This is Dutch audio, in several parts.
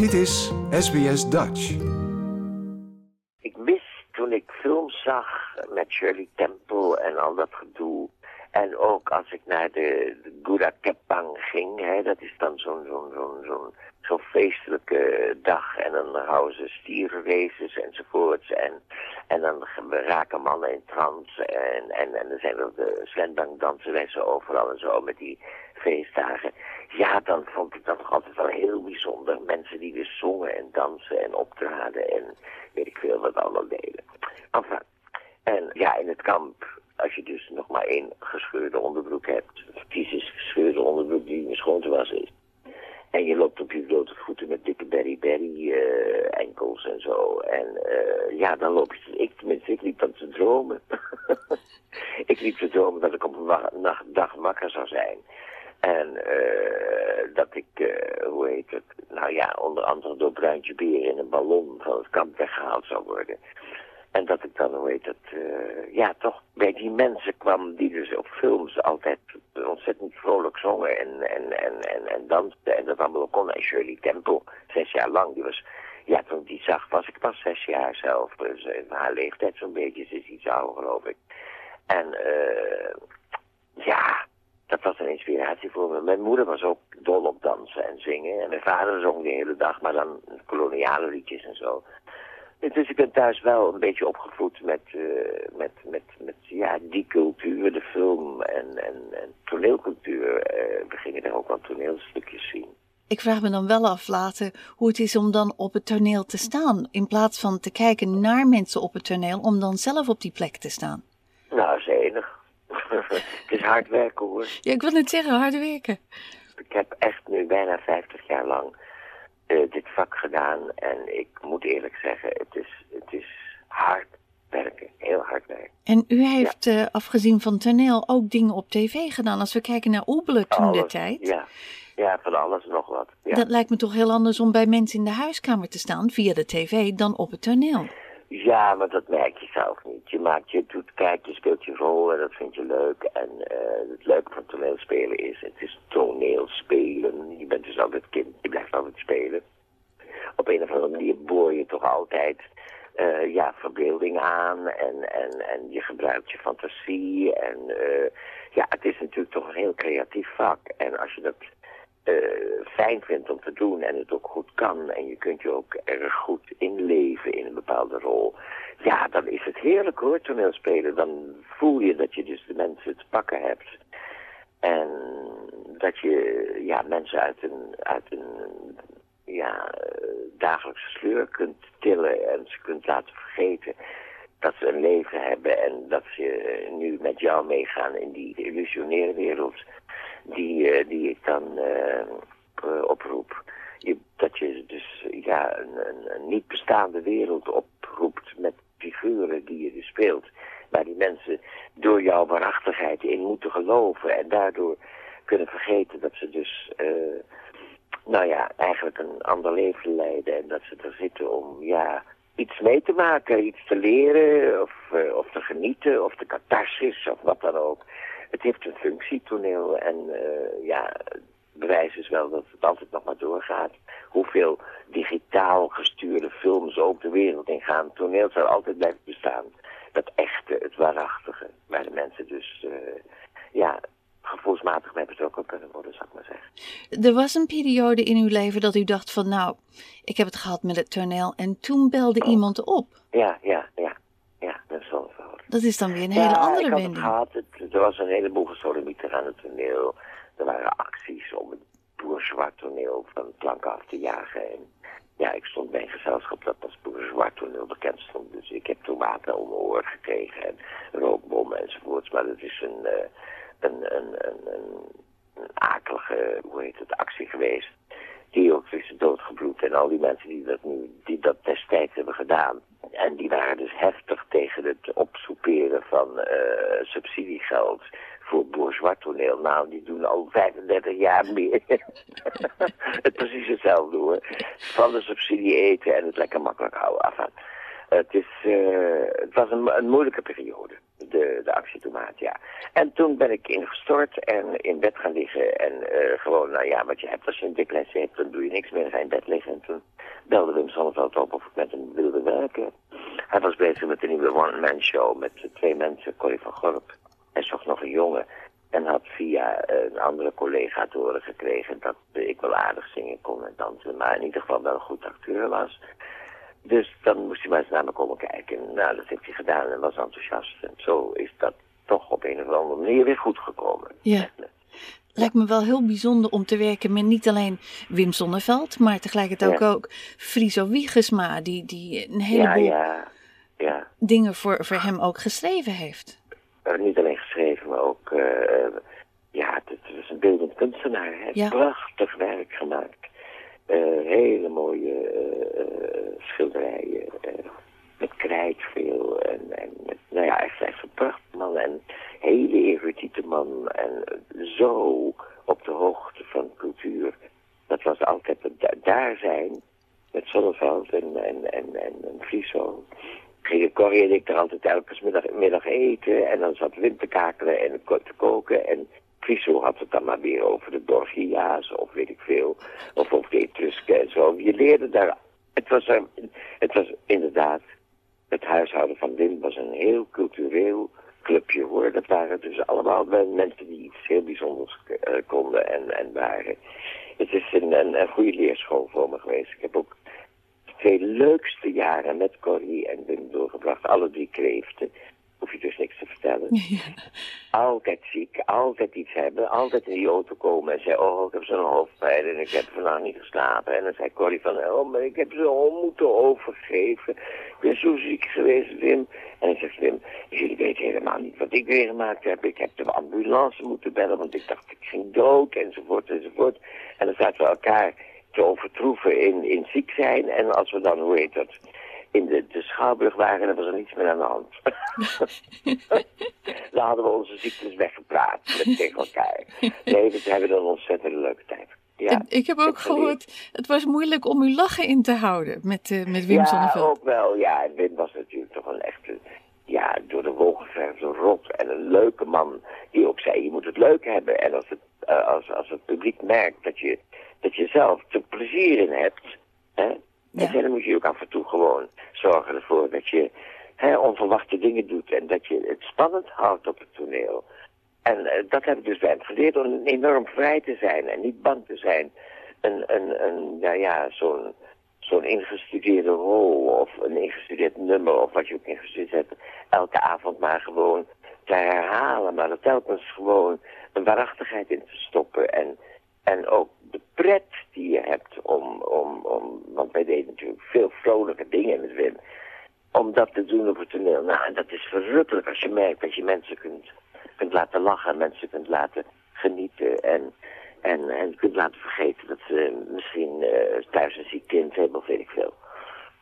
Dit is SBS Dutch. Ik mis toen ik films zag met Shirley Temple en al dat gedoe. En ook als ik naar de, de Gouda Kepang ging, hè, dat is dan zo'n zo'n zo'n zo'n zo'n feestelijke dag. En dan houden ze stierenraces enzovoorts. En, en dan raken mannen in trance. En, en, en dan zijn er de slendang danseressen overal en zo met die feestdagen. Ja, dan vond ik dat toch altijd wel heel bijzonder. Mensen die dus zongen en dansen en optraden en weet ik veel wat allemaal deden. Enfin, en ja, in het kamp, als je dus nog maar één gescheurde onderbroek hebt, fysisch gescheurde onderbroek die niet schoon te wassen is. En je loopt op je blote voeten met dikke berry-berry uh, enkels en zo. En uh, ja, dan loop je, ik tenminste, ik liep dan te dromen. ik liep te dromen dat ik op een dag wakker zou zijn. En uh, dat ik, hoe heet het, nou ja, onder andere door Bruintje Beer in een ballon van het kamp weggehaald zou worden. En dat ik dan, hoe heet het, uh, ja, toch bij die mensen kwam die dus op films altijd ontzettend vrolijk zongen en, en, en, en, en dansten. En dat allemaal kon. En Shirley Temple, zes jaar lang, die was, ja, toen die zag was ik pas zes jaar zelf. Dus haar leeftijd zo'n beetje, ze is iets ouder geloof ik. En, eh ja, dat was een inspiratie voor me. Mijn moeder was ook dol op dansen en zingen. En mijn vader zong de hele dag, maar dan koloniale liedjes en zo. Dus ik ben thuis wel een beetje opgevoed met, uh, met, met, met ja, die cultuur, de film en, en, en toneelcultuur. Uh, we gingen daar ook wel toneelstukjes zien. Ik vraag me dan wel af later hoe het is om dan op het toneel te staan. In plaats van te kijken naar mensen op het toneel, om dan zelf op die plek te staan. Nou, zenig. het is hard werken hoor. Ja, ik wil net zeggen, hard werken. Ik heb echt nu bijna 50 jaar lang uh, dit vak gedaan. En ik moet eerlijk zeggen, het is, het is hard werken. Heel hard werken. En u heeft, ja. uh, afgezien van toneel, ook dingen op tv gedaan. Als we kijken naar Oebelen toen de tijd. Ja. ja, van alles nog wat. Ja. Dat lijkt me toch heel anders om bij mensen in de huiskamer te staan via de tv dan op het toneel. Ja, maar dat merk je zelf niet. Je maakt, je doet, kijk, je speelt je rol en dat vind je leuk. En uh, het leuke van toneelspelen is, het is toneelspelen. Je bent dus altijd kind, je blijft altijd spelen. Op een of andere manier boor je toch altijd, uh, ja, verbeelding aan en, en, en je gebruikt je fantasie. En uh, ja, het is natuurlijk toch een heel creatief vak. En als je dat uh, fijn vindt om te doen en het ook goed kan en je kunt je ook erg goed inleven in een bepaalde rol, ja, dan is het heerlijk hoor, toneelspelen. Dan voel je dat je dus de mensen te pakken hebt. En dat je ja, mensen uit een, uit een ja, dagelijkse sleur kunt tillen en ze kunt laten vergeten dat ze een leven hebben en dat ze nu met jou meegaan in die illusionaire wereld die, uh, die ik dan uh, uh, oproep. Je, dat je dus ja, een, een, een, niet bestaande wereld oproept met figuren die je dus speelt. Waar die mensen door jouw waarachtigheid in moeten geloven en daardoor kunnen vergeten dat ze dus, nou ja, eigenlijk een ander leven leiden. En dat ze er zitten om, ja, iets mee te maken, iets te leren of, of te genieten of de catharsis of wat dan ook het heeft een functie, toneel. En uh, ja, bewijs is wel dat het altijd nog maar doorgaat. Hoeveel digitaal gestuurde films ook de wereld in gaan. Toneel zal altijd blijven bestaan. Dat echte, het waarachtige. Waar de mensen dus, uh, ja, gevoelsmatig mee betrokken kunnen worden, zou ik maar zeggen. Er was een periode in uw leven dat u dacht van, nou, ik heb het gehad met het toneel. En toen belde oh. iemand op. Ja, ja, ja. Ja, dat is wel verhaal. Dat is dan weer een hele ja, andere ik had. Het gehad. Het, er was een heleboel gesodemieter aan het toneel. Er waren acties om het bourgeois toneel van het plank af te jagen. En ja, ik stond bij een gezelschap dat als bourgeois toneel bekend stond. Dus ik heb tomaten om mijn oor gekregen en rookbommen enzovoorts. Maar dat is een, uh, een, een, een, een, een akelige, hoe heet het, actie geweest. Die ook is doodgebloed. En al die mensen die dat nu, die dat destijds hebben gedaan. En die waren dus heftig tegen het opsoeperen van uh, subsidiegeld voor bourgeois toneel. Nou, die doen al 35 jaar meer. het precies hetzelfde hoor. Van de subsidie eten en het lekker makkelijk houden. Enfin, het, is, uh, het was een, moeilijke periode. de, de actietomaat, ja. En toen ben ik ingestort en in bed gaan liggen. En uh, gewoon, nou ja, wat je hebt als je een depressie hebt, dan doe je niks meer. Ga je in bed liggen. En toen belde Wim Sonneveld op of ik met hem wilde werken. Hij was bezig met een nieuwe one-man show met twee mensen, Corrie van Gorp. Hij zocht nog een jongen. En had via een andere collega te horen gekregen dat ik wel aardig zingen kon en dansen. Maar in ieder geval wel een goed acteur was. Dus dan moest hij maar eens naar me komen kijken. Nou, dat heeft hij gedaan en was enthousiast. En zo is dat toch op een of andere manier weer goed gekomen. Ja. Lijkt me wel heel bijzonder om te werken met niet alleen Wim Sonneveld, maar tegelijkertijd ook, ook Friso Wiegesma, die, die een heleboel ja, ja, ja. dingen voor, voor hem ook geschreven heeft. Uh, niet alleen geschreven, maar ook, uh, ja, het, was een beeldend kunstenaar. Hij Ja. prachtig werk gemaakt. Uh, hele mooie uh, schilderijen, uh, met krijt veel. En, en met, nou ja, echt, echt een prachtig man. En hele erudite man. En zo op de hoogte van cultuur. Dat was altijd het da- daar zijn. Met Zonneveld en, en, en, en, en Friso. Gingen Corrie en ik er altijd elke middag, middag eten. En dan zat Wim te kakelen en te koken. En Friso had het dan maar weer over de Borgia's of weet ik veel. Of over de Etrusken en zo. Je leerde daar... Het was, het was inderdaad... Het huishouden van Wim was een heel cultureel clubje hoor. Dat waren dus allemaal mensen die iets heel bijzonders uh, konden en, en waren. Het is een, een, een goede leerschool voor me geweest. Ik heb ook twee leukste jaren met Corrie en Wim doorgebracht. Alle drie kreeften. Hoef je dus niks te vertellen. Ja. Altijd ziek, altijd iets hebben. Altijd in die auto komen en zeggen, oh, ik heb zo'n hoofdpijn en ik heb vandaag niet geslapen. En dan zei Corrie van, oh, maar ik heb zo moeten overgeven. Ik ben zo ziek geweest, Wim. En dan zegt Wim, jullie weten helemaal niet wat ik meegemaakt heb. Ik heb de ambulance moeten bellen, want ik dacht ik ging dood, enzovoort, enzovoort. En dan zaten we elkaar te overtroeven in, in ziek zijn. En als we dan, hoe heet dat, in de, de Schouwburg waren, dan was er niets meer aan de hand. dan hadden we onze ziektes weggepraat met tegen elkaar. Nee, we hebben een ontzettend leuke tijd. Ja, En ik heb ook gehoord, het was moeilijk om uw lachen in te houden met, eh, met Wim ja, Sonneveld. ook wel. Ja, en Wim was natuurlijk toch een echte, ja, door de wol geverfde rot. En een leuke man die ook zei, je moet het leuk hebben. En als het, eh, als, als het publiek merkt dat je, dat je zelf er plezier in hebt, hè, Ja. en dan moet je ook af en toe gewoon zorgen ervoor dat je hè, onverwachte dingen doet. En dat je het spannend houdt op het toneel. En eh, dat heb ik dus bij hem geleerd om enorm vrij te zijn en niet bang te zijn. Een, een, een nou ja, zo'n zo'n ingestudeerde rol of een ingestudeerd nummer of wat je ook ingestudeerd hebt, elke avond maar gewoon te herhalen, maar er telkens gewoon een waarachtigheid in te stoppen en, en ook de pret die je hebt om, om, om, want wij deden natuurlijk veel vrolijke dingen met Wim, om dat te doen op het toneel. Nou, dat is verrukkelijk als je merkt dat je mensen kunt, kunt laten lachen, mensen kunt laten genieten en, en, en kunt laten vergeten dat ze misschien uh, thuis een ziek kind hebben of weet ik veel.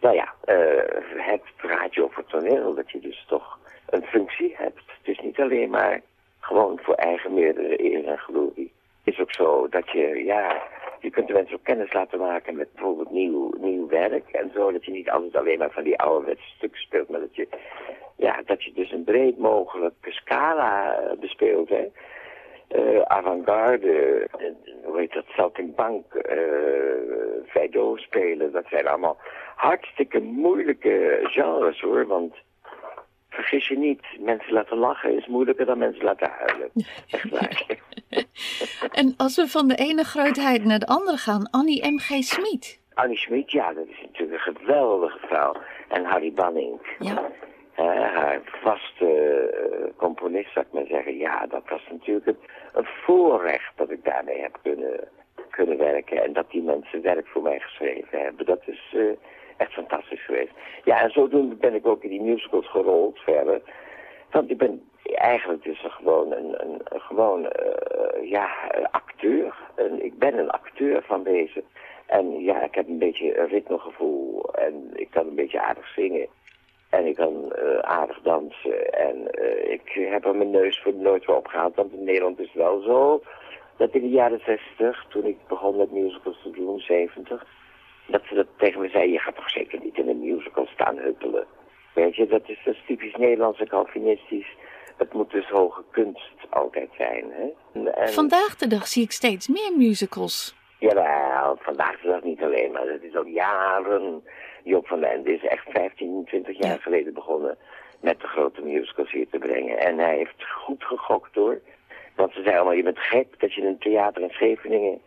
Nou ja, uh, het praatje over het toneel, dat je dus toch een functie hebt. Het is niet alleen maar gewoon voor eigen meerdere eer en glorie. Is ook zo dat je, ja, je kunt de mensen ook kennis laten maken met bijvoorbeeld nieuw, nieuw werk en zo. Dat je niet altijd alleen maar van die ouderwetse stukken speelt, maar dat je, ja, dat je dus een breed mogelijke scala bespeelt, hè. Uh, avant-garde, uh, hoe heet dat, Saltimbank, uh, Feydeau spelen. Dat zijn allemaal hartstikke moeilijke genres hoor, want vergis je niet, mensen laten lachen is moeilijker dan mensen laten huilen. Echt waar. en als we van de ene grootheid naar de andere gaan, Annie M.G. Smit. Annie Smit, ja, dat is natuurlijk een geweldige vrouw. En Harry Banning. Ja. Uh, haar vaste uh, componist, zou ik maar zeggen. Ja, dat was natuurlijk een, een voorrecht dat ik daarmee heb kunnen, kunnen werken. En dat die mensen werk voor mij geschreven hebben. Dat is uh, echt fantastisch geweest. Ja, en zodoende ben ik ook in die musicals gerold verder. Want ik ben eigenlijk dus een gewoon een, een, gewoon, ja, acteur. En ik ben een acteur van deze. En ja, ik heb een beetje een ritmegevoel. En ik kan een beetje aardig zingen. En ik kan uh, aardig dansen. En uh, ik heb er mijn neus voor nooit voor opgehaald. Want in Nederland is wel zo dat in de jaren 60, toen ik begon met musicals te doen, 70, dat ze dat tegen me zeiden, je gaat toch zeker niet in een musical staan huppelen. Weet je, dat is, dat is typisch Nederlands en Calvinistisch. Het moet dus hoge kunst altijd zijn. Hè? En... Vandaag de dag zie ik steeds meer musicals. Jawel, vandaag de dag niet alleen, maar het is al jaren. Joop van den Ende is echt 15, 20 jaar geleden begonnen met de grote musicals hier te brengen. En hij heeft goed gegokt hoor. Want ze zeiden allemaal, je bent gek dat je een theater in Scheveningen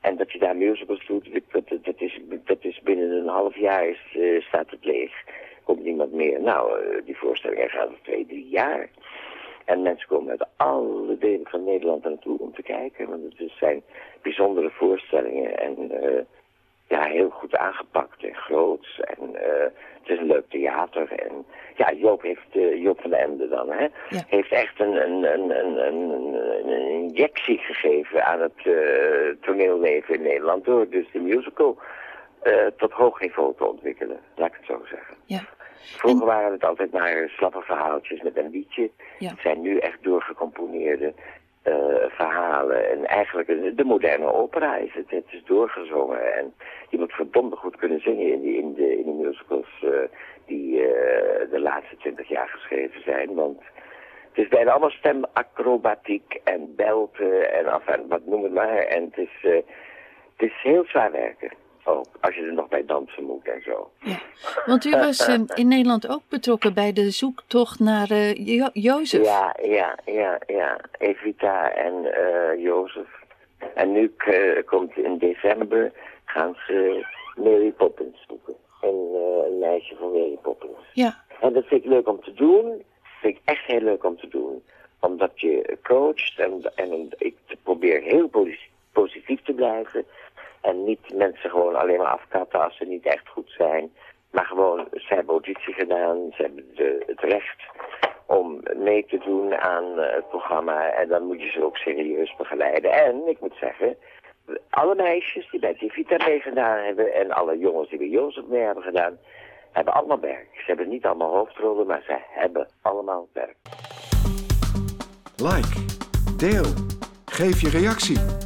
en dat je daar musicals doet. Dat, dat, dat, is, dat is binnen een half jaar is, uh, staat het leeg. Komt niemand meer. Nou, uh, die voorstellingen gaan er twee, drie jaar. En mensen komen uit alle delen van Nederland naartoe om te kijken. Want het zijn bijzondere voorstellingen en uh, ja, heel goed aangepakt en groot. En uh, het is een leuk theater. En ja, Joop, heeft, uh, Joop van Ende dan, hè, ja. heeft echt een, een, een, een, een, injectie gegeven aan het toneelleven in Nederland door dus de musical tot hoog niveau te ontwikkelen. Laat ik het zo zeggen. Ja. Vroeger waren het altijd maar slappe verhaaltjes met een liedje. Het zijn nu echt doorgecomponeerde uh, verhalen. En eigenlijk de moderne opera is het. Het is doorgezongen. En je moet verdomd goed kunnen zingen in, die, in, de, in de musicals uh, die uh, de laatste twintig jaar geschreven zijn. Want het is bijna allemaal stemacrobatiek en belten en af en wat noem het maar. En het is, het is heel zwaar werken ook. Als je er nog bij dansen moet en zo. Ja, want u was uh, in Nederland ook betrokken bij de zoektocht naar uh, jo Jozef. Ja, ja, ja, ja. Evita en uh, Jozef. En nu komt in december gaan ze Mary Poppins zoeken. Een, een meisje van Mary Poppins. Ja. En dat vind ik leuk om te doen. Dat vind ik echt heel leuk om te doen. Omdat je coacht en, en ik probeer heel positief te blijven. En niet mensen gewoon alleen maar afkatten als ze niet echt goed zijn. Maar gewoon, ze hebben auditie gedaan, ze hebben de, het recht om mee te doen aan uh, het programma. En dan moet je ze ook serieus begeleiden. En, ik moet zeggen, alle meisjes die bij Tivita meegedaan hebben... en alle jongens die bij Jozef mee hebben gedaan... hebben allemaal werk. Ze hebben niet allemaal hoofdrollen, maar ze hebben allemaal werk. Like, deel, geef je reactie.